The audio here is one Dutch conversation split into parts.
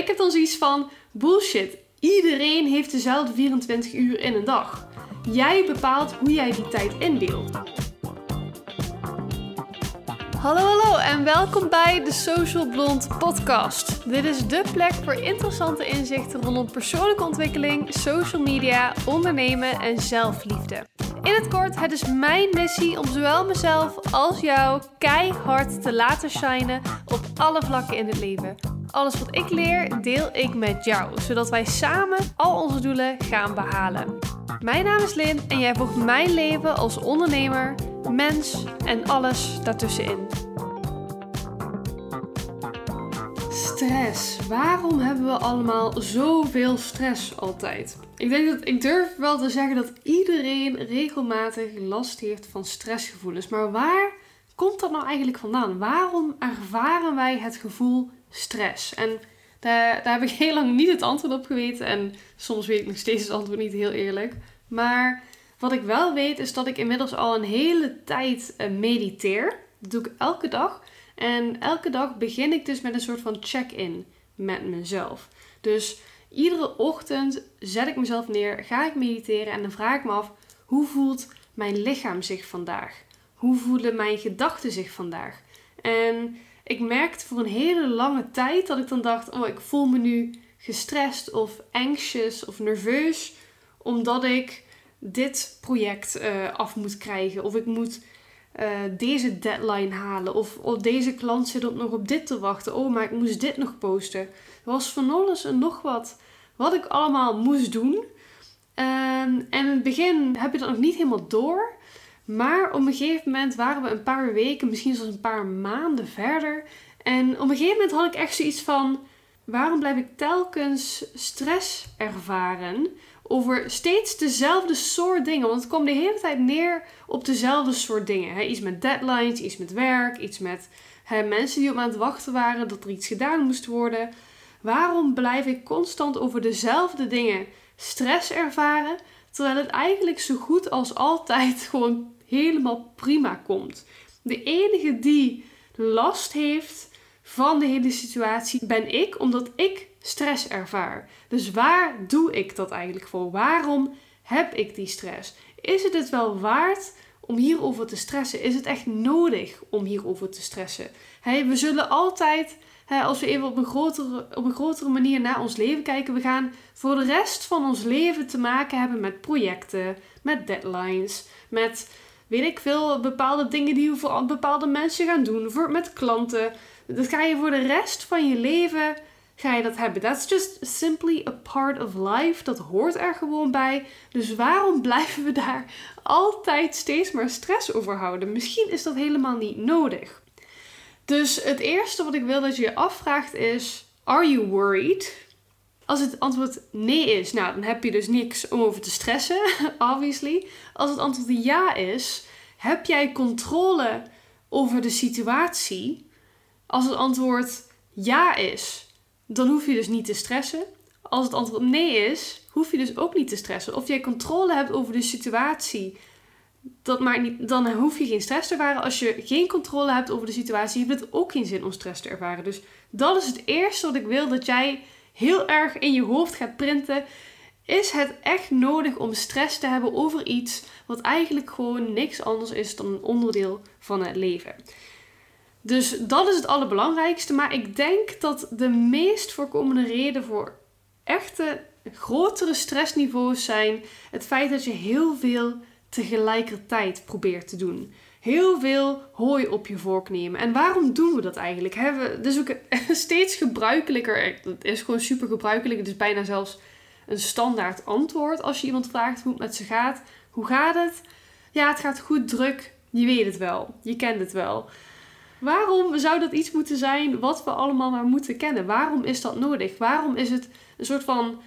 ik heb dan zoiets van bullshit. Iedereen heeft dezelfde 24 uur in een dag. Jij bepaalt hoe jij die tijd indeelt. Hallo, hallo en welkom bij de Social Blond Podcast. Dit is de plek voor interessante inzichten rondom persoonlijke ontwikkeling, social media, ondernemen en zelfliefde. In het kort, het is mijn missie om zowel mezelf als jou keihard te laten shinen op alle vlakken in het leven. Alles wat ik leer, deel ik met jou, zodat wij samen al onze doelen gaan behalen. Mijn naam is Lin en jij volgt mijn leven als ondernemer, mens en alles daartussenin. Stress. Waarom hebben we allemaal zoveel stress altijd? Ik denk dat ik durf wel te zeggen dat iedereen regelmatig last heeft van stressgevoelens. Maar waar komt dat nou eigenlijk vandaan? Waarom ervaren wij het gevoel stress? En daar, daar heb ik heel lang niet het antwoord op geweten. En soms weet ik nog steeds het antwoord niet heel eerlijk. Maar wat ik wel weet is dat ik inmiddels al een hele tijd eh, mediteer. Dat doe ik elke dag. En elke dag begin ik dus met een soort van check-in met mezelf. Dus iedere ochtend zet ik mezelf neer, ga ik mediteren en dan vraag ik me af: hoe voelt mijn lichaam zich vandaag? Hoe voelen mijn gedachten zich vandaag? En ik merkte voor een hele lange tijd dat ik dan dacht: oh, ik voel me nu gestrest of anxious of nerveus omdat ik dit project uh, af moet krijgen of ik moet uh, deze deadline halen. Of, deze klant zit op nog op dit te wachten. Oh, maar ik moest dit nog posten. Er was van alles en nog wat wat ik allemaal moest doen. Um, en in het begin heb je dat nog niet helemaal door. Maar op een gegeven moment waren we een paar weken, misschien zelfs een paar maanden verder. En op een gegeven moment had ik echt zoiets van: waarom blijf ik telkens stress ervaren? over steeds dezelfde soort dingen. Want het kwam de hele tijd neer op dezelfde soort dingen. Hè? Iets met deadlines, iets met werk, iets met hè, mensen die op aan het wachten waren dat er iets gedaan moest worden. Waarom blijf ik constant over dezelfde dingen stress ervaren, terwijl het eigenlijk zo goed als altijd gewoon helemaal prima komt? De enige die last heeft van de hele situatie ben ik, omdat ik stress ervaar. Dus waar doe ik dat eigenlijk voor? Waarom heb ik die stress? Is het het wel waard om hierover te stressen? Is het echt nodig om hierover te stressen? we zullen altijd, als we even op een, grotere, op een grotere manier naar ons leven kijken, we gaan voor de rest van ons leven te maken hebben met projecten, met deadlines, met weet ik veel, bepaalde dingen die we voor bepaalde mensen gaan doen, voor, met klanten. Dat ga je voor de rest van je leven ga je dat hebben. That's just simply a part of life. Dat hoort er gewoon bij. Dus waarom blijven we daar altijd steeds maar stress over houden? Misschien is dat helemaal niet nodig. Dus het eerste wat ik wil dat je je afvraagt is: Are you worried? Als het antwoord nee is, nou dan heb je dus niks om over te stressen, obviously. Als het antwoord ja is, heb jij controle over de situatie? Als het antwoord ja is, dan hoef je dus niet te stressen. Als het antwoord nee is, hoef je dus ook niet te stressen. Of jij controle hebt over de situatie, dat maakt niet, dan hoef je geen stress te ervaren. Als je geen controle hebt over de situatie, heeft het ook geen zin om stress te ervaren. Dus dat is het eerste wat ik wil dat jij heel erg in je hoofd gaat printen. Is het echt nodig om stress te hebben over iets wat eigenlijk gewoon niks anders is dan een onderdeel van het leven? Dus dat is het allerbelangrijkste. Maar ik denk dat de meest voorkomende reden voor echte grotere stressniveaus zijn het feit dat je heel veel tegelijkertijd probeert te doen. Heel veel hooi op je vork nemen. En waarom doen we dat eigenlijk? Hebben we, dus ook steeds gebruikelijker. Het is gewoon super gebruikelijk. Het is bijna zelfs een standaard antwoord als je iemand vraagt hoe het met ze gaat. Hoe gaat het? Ja, het gaat goed druk. Je weet het wel. Je kent het wel. Waarom zou dat iets moeten zijn wat we allemaal maar moeten kennen? Waarom is dat nodig? Waarom is het een soort van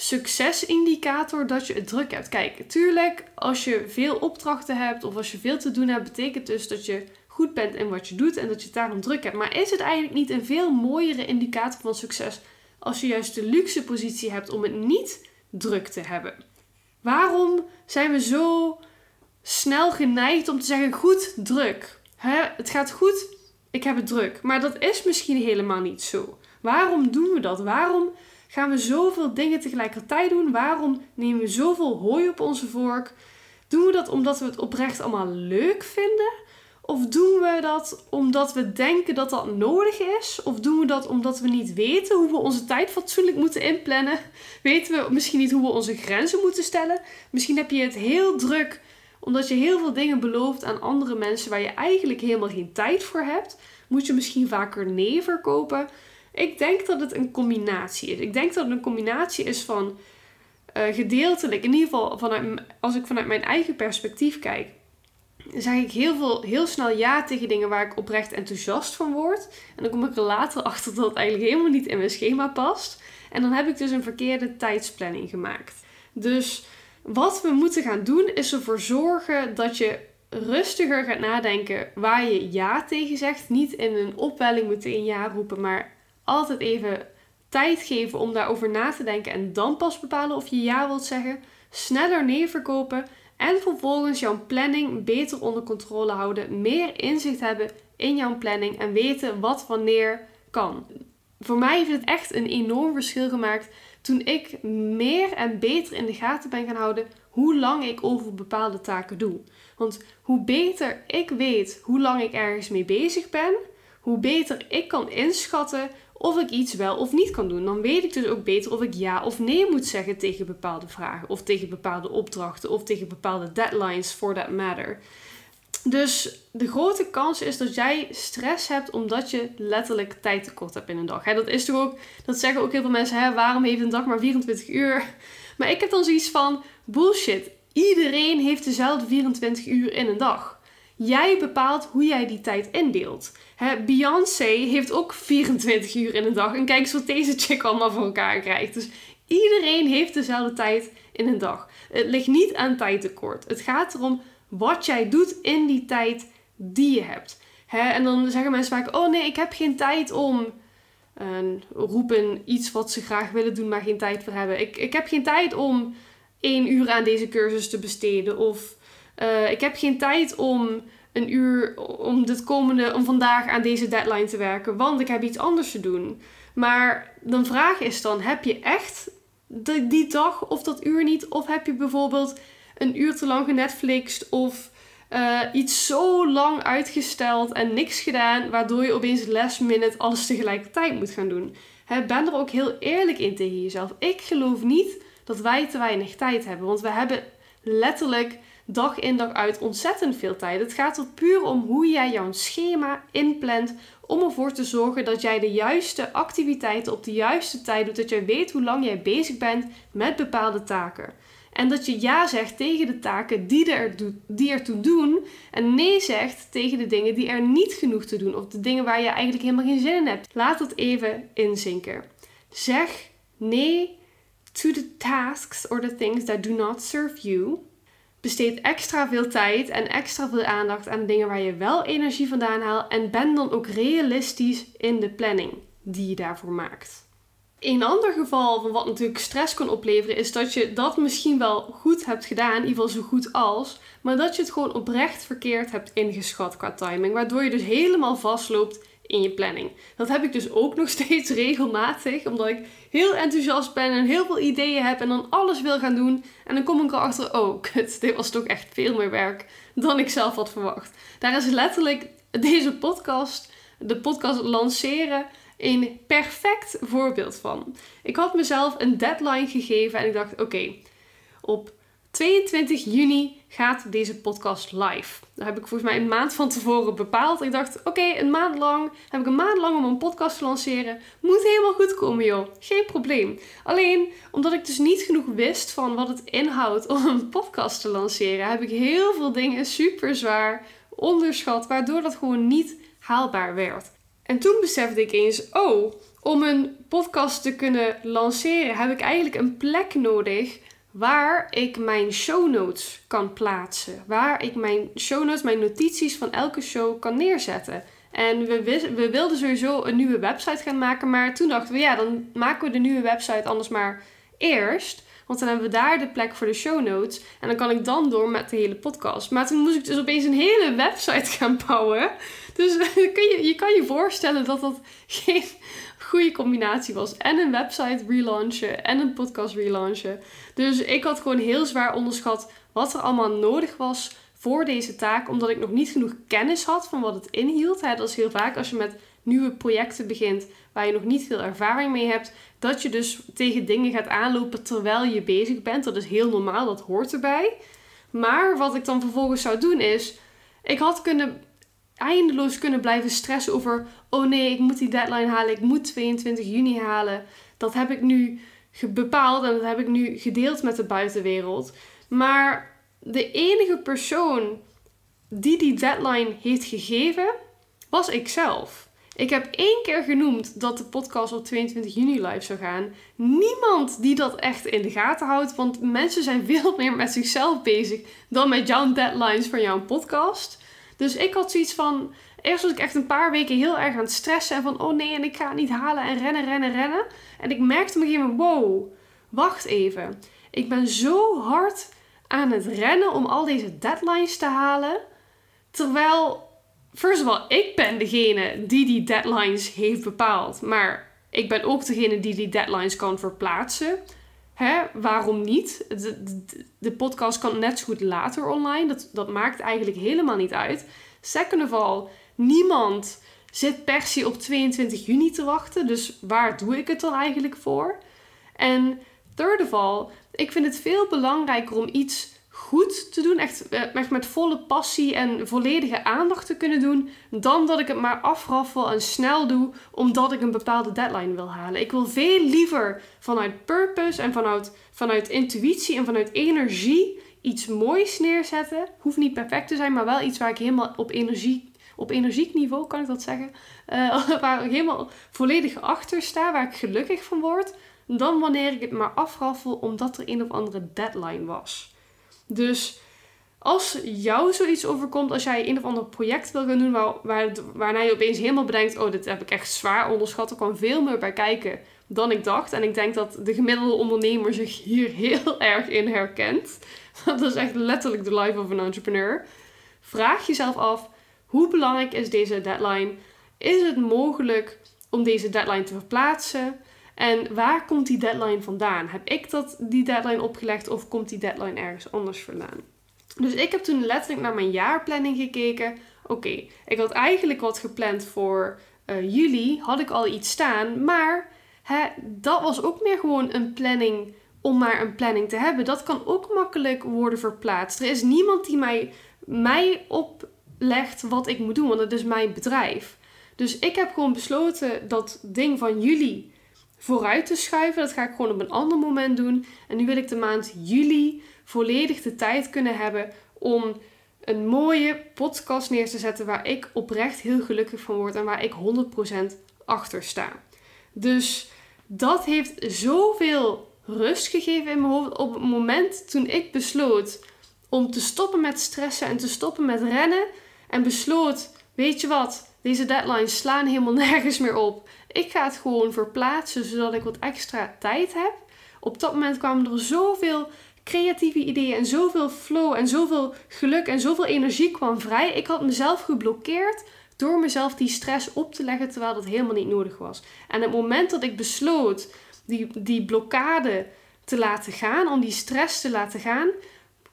succesindicator dat je het druk hebt? Kijk, tuurlijk, als je veel opdrachten hebt of als je veel te doen hebt, betekent dus dat je goed bent in wat je doet en dat je het daarom druk hebt. Maar is het eigenlijk niet een veel mooiere indicator van succes als je juist de luxe positie hebt om het niet druk te hebben? Waarom zijn we zo snel geneigd om te zeggen goed druk? Het gaat goed, ik heb het druk. Maar dat is misschien helemaal niet zo. Waarom doen we dat? Waarom gaan we zoveel dingen tegelijkertijd doen? Waarom nemen we zoveel hooi op onze vork? Doen we dat omdat we het oprecht allemaal leuk vinden? Of doen we dat omdat we denken dat dat nodig is? Of doen we dat omdat we niet weten hoe we onze tijd fatsoenlijk moeten inplannen? Weten we misschien niet hoe we onze grenzen moeten stellen? Misschien heb je het heel druk omdat je heel veel dingen belooft aan andere mensen waar je eigenlijk helemaal geen tijd voor hebt. Moet je misschien vaker nee verkopen? Ik denk dat het een combinatie is. Ik denk dat het een combinatie is van uh, gedeeltelijk, in ieder geval vanuit, als ik vanuit mijn eigen perspectief kijk, zeg ik heel, veel, heel snel ja tegen dingen waar ik oprecht enthousiast van word. En dan kom ik er later achter dat het eigenlijk helemaal niet in mijn schema past. En dan heb ik dus een verkeerde tijdsplanning gemaakt. Dus wat we moeten gaan doen is ervoor zorgen dat je rustiger gaat nadenken waar je ja tegen zegt. Niet in een opwelling meteen ja roepen, maar altijd even tijd geven om daarover na te denken en dan pas bepalen of je ja wilt zeggen. Sneller nee verkopen en vervolgens jouw planning beter onder controle houden. Meer inzicht hebben in jouw planning en weten wat wanneer kan. Voor mij heeft het echt een enorm verschil gemaakt toen ik meer en beter in de gaten ben gaan houden hoe lang ik over bepaalde taken doe. Want hoe beter ik weet hoe lang ik ergens mee bezig ben, hoe beter ik kan inschatten of ik iets wel of niet kan doen. Dan weet ik dus ook beter of ik ja of nee moet zeggen tegen bepaalde vragen, of tegen bepaalde opdrachten, of tegen bepaalde deadlines for that matter. Dus de grote kans is dat jij stress hebt omdat je letterlijk tijd tekort hebt in een dag. dat is toch ook, dat zeggen ook heel veel mensen, hè, waarom heeft een dag maar 24 uur? Maar ik heb dan zoiets van, bullshit, iedereen heeft dezelfde 24 uur in een dag. Jij bepaalt hoe jij die tijd indeelt. Beyoncé heeft ook 24 uur in een dag. En kijk eens wat deze chick allemaal voor elkaar krijgt. Dus iedereen heeft dezelfde tijd in een dag. Het ligt niet aan tijdtekort. Het gaat erom wat jij doet in die tijd die je hebt. en dan zeggen mensen vaak: Oh nee, ik heb geen tijd om. En roepen iets wat ze graag willen doen, maar geen tijd voor hebben. Ik, ik heb geen tijd om één uur aan deze cursus te besteden. Of uh, ik heb geen tijd om een uur om, dit komende, om vandaag aan deze deadline te werken, want ik heb iets anders te doen. Maar de vraag is dan: heb je echt die dag of dat uur niet? Of heb je bijvoorbeeld een uur te lang genetflixt of uh, iets zo lang uitgesteld en niks gedaan, waardoor je opeens last minute alles tegelijkertijd moet gaan doen? Ben er ook heel eerlijk in tegen jezelf. Ik geloof niet dat wij te weinig tijd hebben, want we hebben letterlijk dag in dag uit ontzettend veel tijd. Het gaat er puur om hoe jij jouw schema inplant om ervoor te zorgen dat jij de juiste activiteiten op de juiste tijd doet. Dat jij weet hoe lang jij bezig bent met bepaalde taken. En dat je ja zegt tegen de taken die, er die ertoe doen. En nee zegt tegen de dingen die er niet genoeg te doen. Of de dingen waar je eigenlijk helemaal geen zin in hebt. Laat dat even inzinken. Zeg nee to the tasks or the things that do not serve you. Besteed extra veel tijd en extra veel aandacht aan dingen waar je wel energie vandaan haalt. En ben dan ook realistisch in de planning die je daarvoor maakt. Een ander geval van wat natuurlijk stress kan opleveren, is dat je dat misschien wel goed hebt gedaan, in ieder geval zo goed als, maar dat je het gewoon oprecht verkeerd hebt ingeschat qua timing, waardoor je dus helemaal vastloopt in je planning. Dat heb ik dus ook nog steeds regelmatig, omdat ik heel enthousiast ben en heel veel ideeën heb en dan alles wil gaan doen. En dan kom ik erachter, oh kut, dit was toch echt veel meer werk dan ik zelf had verwacht. Daar is letterlijk deze podcast, de podcast lanceren, een perfect voorbeeld van. Ik had mezelf een deadline gegeven en ik dacht, oké, op 22 juni gaat deze podcast live. Dat heb ik volgens mij een maand van tevoren bepaald. Ik dacht, oké, een maand lang heb ik een maand lang om een podcast te lanceren. Moet helemaal goed komen, joh. Geen probleem. Alleen, omdat ik dus niet genoeg wist van wat het inhoudt om een podcast te lanceren, heb ik heel veel dingen super zwaar onderschat, waardoor dat gewoon niet haalbaar werd. En toen besefte ik eens, oh, om een podcast te kunnen lanceren heb ik eigenlijk een plek nodig waar ik mijn show notes kan plaatsen. Waar ik mijn show notes, mijn notities van elke show kan neerzetten. En we, we wilden sowieso een nieuwe website gaan maken, maar toen dachten we, ja, dan maken we de nieuwe website anders maar eerst. Want dan hebben we daar de plek voor de show notes. En dan kan ik dan door met de hele podcast. Maar toen moest ik dus opeens een hele website gaan bouwen. Dus kun je, je kan je voorstellen dat dat geen goede combinatie was. En een website relaunchen en een podcast relaunchen. Dus ik had gewoon heel zwaar onderschat wat er allemaal nodig was voor deze taak. Omdat ik nog niet genoeg kennis had van wat het inhield. Dat is heel vaak als je met nieuwe projecten begint waar je nog niet veel ervaring mee hebt. Dat je dus tegen dingen gaat aanlopen terwijl je bezig bent. Dat is heel normaal, dat hoort erbij. Maar wat ik dan vervolgens zou doen is... Ik had kunnen eindeloos kunnen blijven stressen over: oh nee, ik moet die deadline halen, ik moet 22 juni halen. Dat heb ik nu bepaald en dat heb ik nu gedeeld met de buitenwereld. Maar de enige persoon die die deadline heeft gegeven, was ikzelf. Ik heb één keer genoemd dat de podcast op 22 juni live zou gaan. Niemand die dat echt in de gaten houdt, want mensen zijn veel meer met zichzelf bezig dan met jouw deadlines van jouw podcast. Dus ik had zoiets van. Eerst was ik echt een paar weken heel erg aan het stressen. En van, oh nee, en ik ga het niet halen. En rennen, rennen, rennen. En ik merkte op een gegeven moment, wow, wacht even. Ik ben zo hard aan het rennen om al deze deadlines te halen. Terwijl, first of all, ik ben degene die die deadlines heeft bepaald. Maar ik ben ook degene die die deadlines kan verplaatsen. Hè, waarom niet? De, de, podcast kan net zo goed later online. Dat, dat maakt eigenlijk helemaal niet uit. Second of all, niemand zit per se op 22 juni te wachten. Dus waar doe ik het dan eigenlijk voor? En third of all, ik vind het veel belangrijker om iets goed te doen, echt, eh, echt met volle passie en volledige aandacht te kunnen doen, dan dat ik het maar afraffel en snel doe omdat ik een bepaalde deadline wil halen. Ik wil veel liever vanuit purpose en vanuit, vanuit intuïtie en vanuit energie iets moois neerzetten. Hoeft niet perfect te zijn, maar wel iets waar ik helemaal op energie, op energiek niveau, kan ik dat zeggen, uh, waar ik helemaal volledig achter sta, waar ik gelukkig van word, dan wanneer ik het maar afraffel omdat er een of andere deadline was. Dus als jou zoiets overkomt, als jij een of ander project wil gaan doen waar, waar, waarna je opeens helemaal bedenkt: oh, dit heb ik echt zwaar onderschat, er kwam veel meer bij kijken dan ik dacht. En ik denk dat de gemiddelde ondernemer zich hier heel erg in herkent. Dat is echt letterlijk de life of een entrepreneur. Vraag jezelf af: hoe belangrijk is deze deadline? Is het mogelijk om deze deadline te verplaatsen? En waar komt die deadline vandaan? Heb ik dat, die deadline opgelegd of komt die deadline ergens anders vandaan? Dus ik heb toen letterlijk naar mijn jaarplanning gekeken. Oké, ik had eigenlijk wat gepland voor uh, juli, had ik al iets staan, maar hè, dat was ook meer gewoon een planning om maar een planning te hebben. Dat kan ook makkelijk worden verplaatst. Er is niemand die mij, mij oplegt wat ik moet doen, want het is mijn bedrijf. Dus ik heb gewoon besloten dat ding van juli vooruit te schuiven. Dat ga ik gewoon op een ander moment doen. En nu wil ik de maand juli volledig de tijd kunnen hebben om een mooie podcast neer te zetten waar ik oprecht heel gelukkig van word en waar ik 100% achter sta. Dus dat heeft zoveel rust gegeven in mijn hoofd op het moment toen ik besloot om te stoppen met stressen en te stoppen met rennen en besloot, weet je wat, deze deadlines slaan helemaal nergens meer op. Ik ga het gewoon verplaatsen zodat ik wat extra tijd heb. Op dat moment kwamen er zoveel creatieve ideeën en zoveel flow en zoveel geluk en zoveel energie kwam vrij. Ik had mezelf geblokkeerd door mezelf die stress op te leggen terwijl dat helemaal niet nodig was. En het moment dat ik besloot die, die blokkade te laten gaan, om die stress te laten gaan,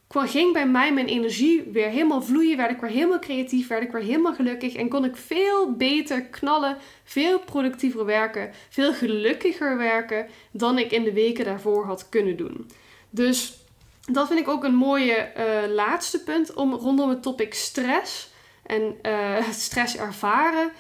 ging bij mij mijn energie weer helemaal vloeien. Werd ik weer helemaal creatief, werd ik weer helemaal gelukkig. En kon ik veel beter knallen, veel productiever werken, veel gelukkiger werken dan ik in de weken daarvoor had kunnen doen. Dus dat vind ik ook een mooie uh, laatste punt om rondom het topic stress en uh, stress ervaren.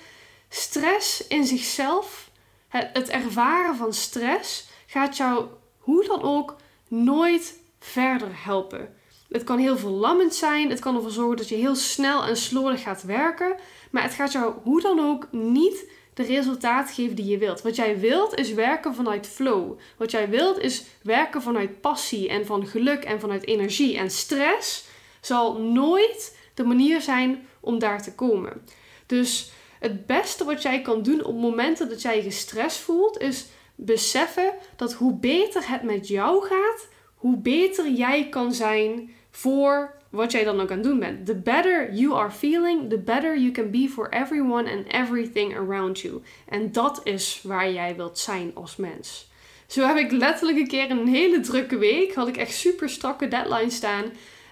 Stress in zichzelf, het ervaren van stress, gaat jou hoe dan ook nooit verder helpen. Het kan heel verlammend zijn. Het kan ervoor zorgen dat je heel snel en slordig gaat werken. Maar het gaat jou hoe dan ook niet de resultaat geven die je wilt. Wat jij wilt is werken vanuit flow. Wat jij wilt is werken vanuit passie en van geluk en vanuit energie. En stress zal nooit de manier zijn om daar te komen. Dus het beste wat jij kan doen op momenten dat jij je gestrest voelt, is beseffen dat hoe beter het met jou gaat, hoe beter jij kan zijn voor wat jij dan ook aan het doen bent. The better you are feeling, the better you can be for everyone and everything around you. En dat is waar jij wilt zijn als mens. Zo heb ik letterlijk een keer een hele drukke week. Had ik echt super strakke deadlines staan.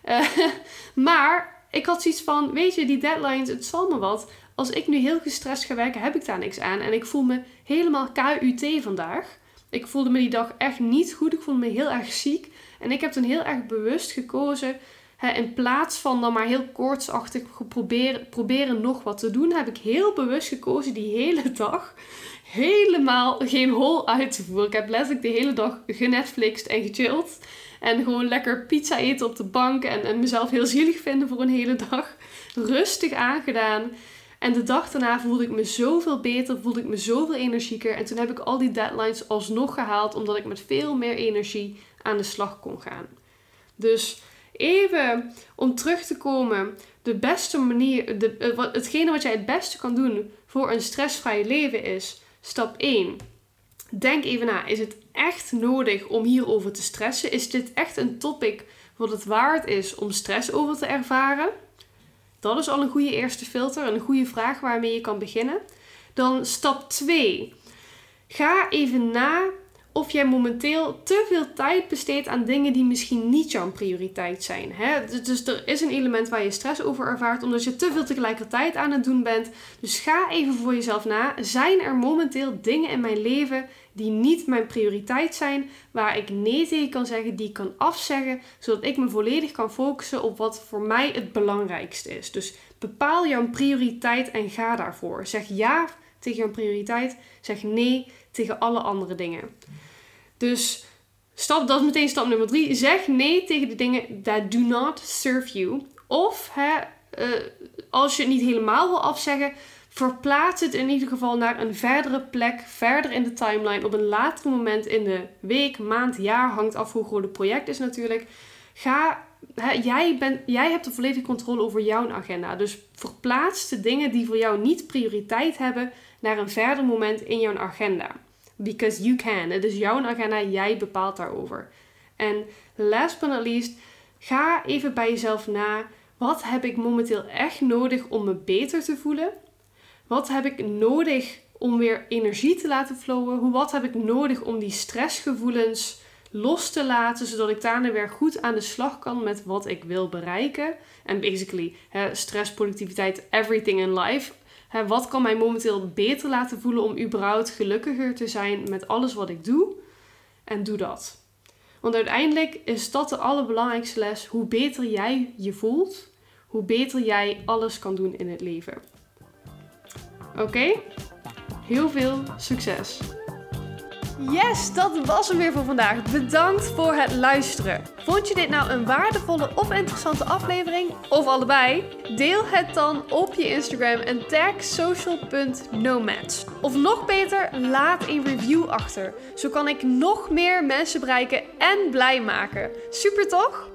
Uh, maar ik had zoiets van: Weet je, die deadlines, het zal me wat. Als ik nu heel gestrest ga werken, heb ik daar niks aan. En ik voel me helemaal KUT vandaag. Ik voelde me die dag echt niet goed. Ik voelde me heel erg ziek. En ik heb toen heel erg bewust gekozen. Hè, in plaats van dan maar heel koortsachtig proberen, proberen nog wat te doen, heb ik heel bewust gekozen die hele dag helemaal geen hol uit te voeren. Ik heb letterlijk de hele dag genetflixt en gechilled. En gewoon lekker pizza eten op de bank en, en mezelf heel zielig vinden voor een hele dag. Rustig aangedaan. En de dag daarna voelde ik me zoveel beter, voelde ik me zoveel energieker. En toen heb ik al die deadlines alsnog gehaald, omdat ik met veel meer energie aan de slag kon gaan. Dus even om terug te komen, de beste manier, de, eh, hetgene wat jij het beste kan doen voor een stressvrij leven is, stap 1. Denk even na, is het echt nodig om hierover te stressen? Is dit echt een topic wat het waard is om stress over te ervaren? Dat is al een goede eerste filter, een goede vraag waarmee je kan beginnen. Dan stap 2. Ga even na of jij momenteel te veel tijd besteedt aan dingen die misschien niet jouw prioriteit zijn. Hè? Dus, dus er is een element waar je stress over ervaart omdat je te veel tegelijkertijd aan het doen bent. Dus ga even voor jezelf na. Zijn er momenteel dingen in mijn leven die niet mijn prioriteit zijn, waar ik nee tegen kan zeggen, die ik kan afzeggen, zodat ik me volledig kan focussen op wat voor mij het belangrijkste is. Dus bepaal jouw prioriteit en ga daarvoor. Zeg ja tegen jouw prioriteit, zeg nee tegen alle andere dingen. Dus stap, dat is meteen stap nummer drie. Zeg nee tegen de dingen that do not serve you. Of hè, uh, als je het niet helemaal wil afzeggen, verplaats het in ieder geval naar een verdere plek, verder in de timeline, op een later moment in de week, maand, jaar, hangt af hoe groot het project is natuurlijk. Ga, hè, jij, bent, jij hebt de volledige controle over jouw agenda. Dus verplaats de dingen die voor jou niet prioriteit hebben naar een verder moment in jouw agenda. Because you can. Het is jouw agenda, jij bepaalt daarover. En last but not least, ga even bij jezelf na. Wat heb ik momenteel echt nodig om me beter te voelen? Wat heb ik nodig om weer energie te laten flowen? Wat heb ik nodig om die stressgevoelens los te laten, zodat ik daarna weer goed aan de slag kan met wat ik wil bereiken? En basically, stress, productiviteit, everything in life. Hè, wat kan mij momenteel beter laten voelen om überhaupt gelukkiger te zijn met alles wat ik doe? En doe dat. Want uiteindelijk is dat de allerbelangrijkste les. Hoe beter jij je voelt, hoe beter jij alles kan doen in het leven. Oké? Heel veel succes! Yes, dat was hem weer voor vandaag. Bedankt voor het luisteren. Vond je dit nou een waardevolle of interessante aflevering? Of allebei? Deel het dan op je Instagram en tag social.nomads. Of nog beter, laat een review achter. Zo kan ik nog meer mensen bereiken en blij maken. Super toch?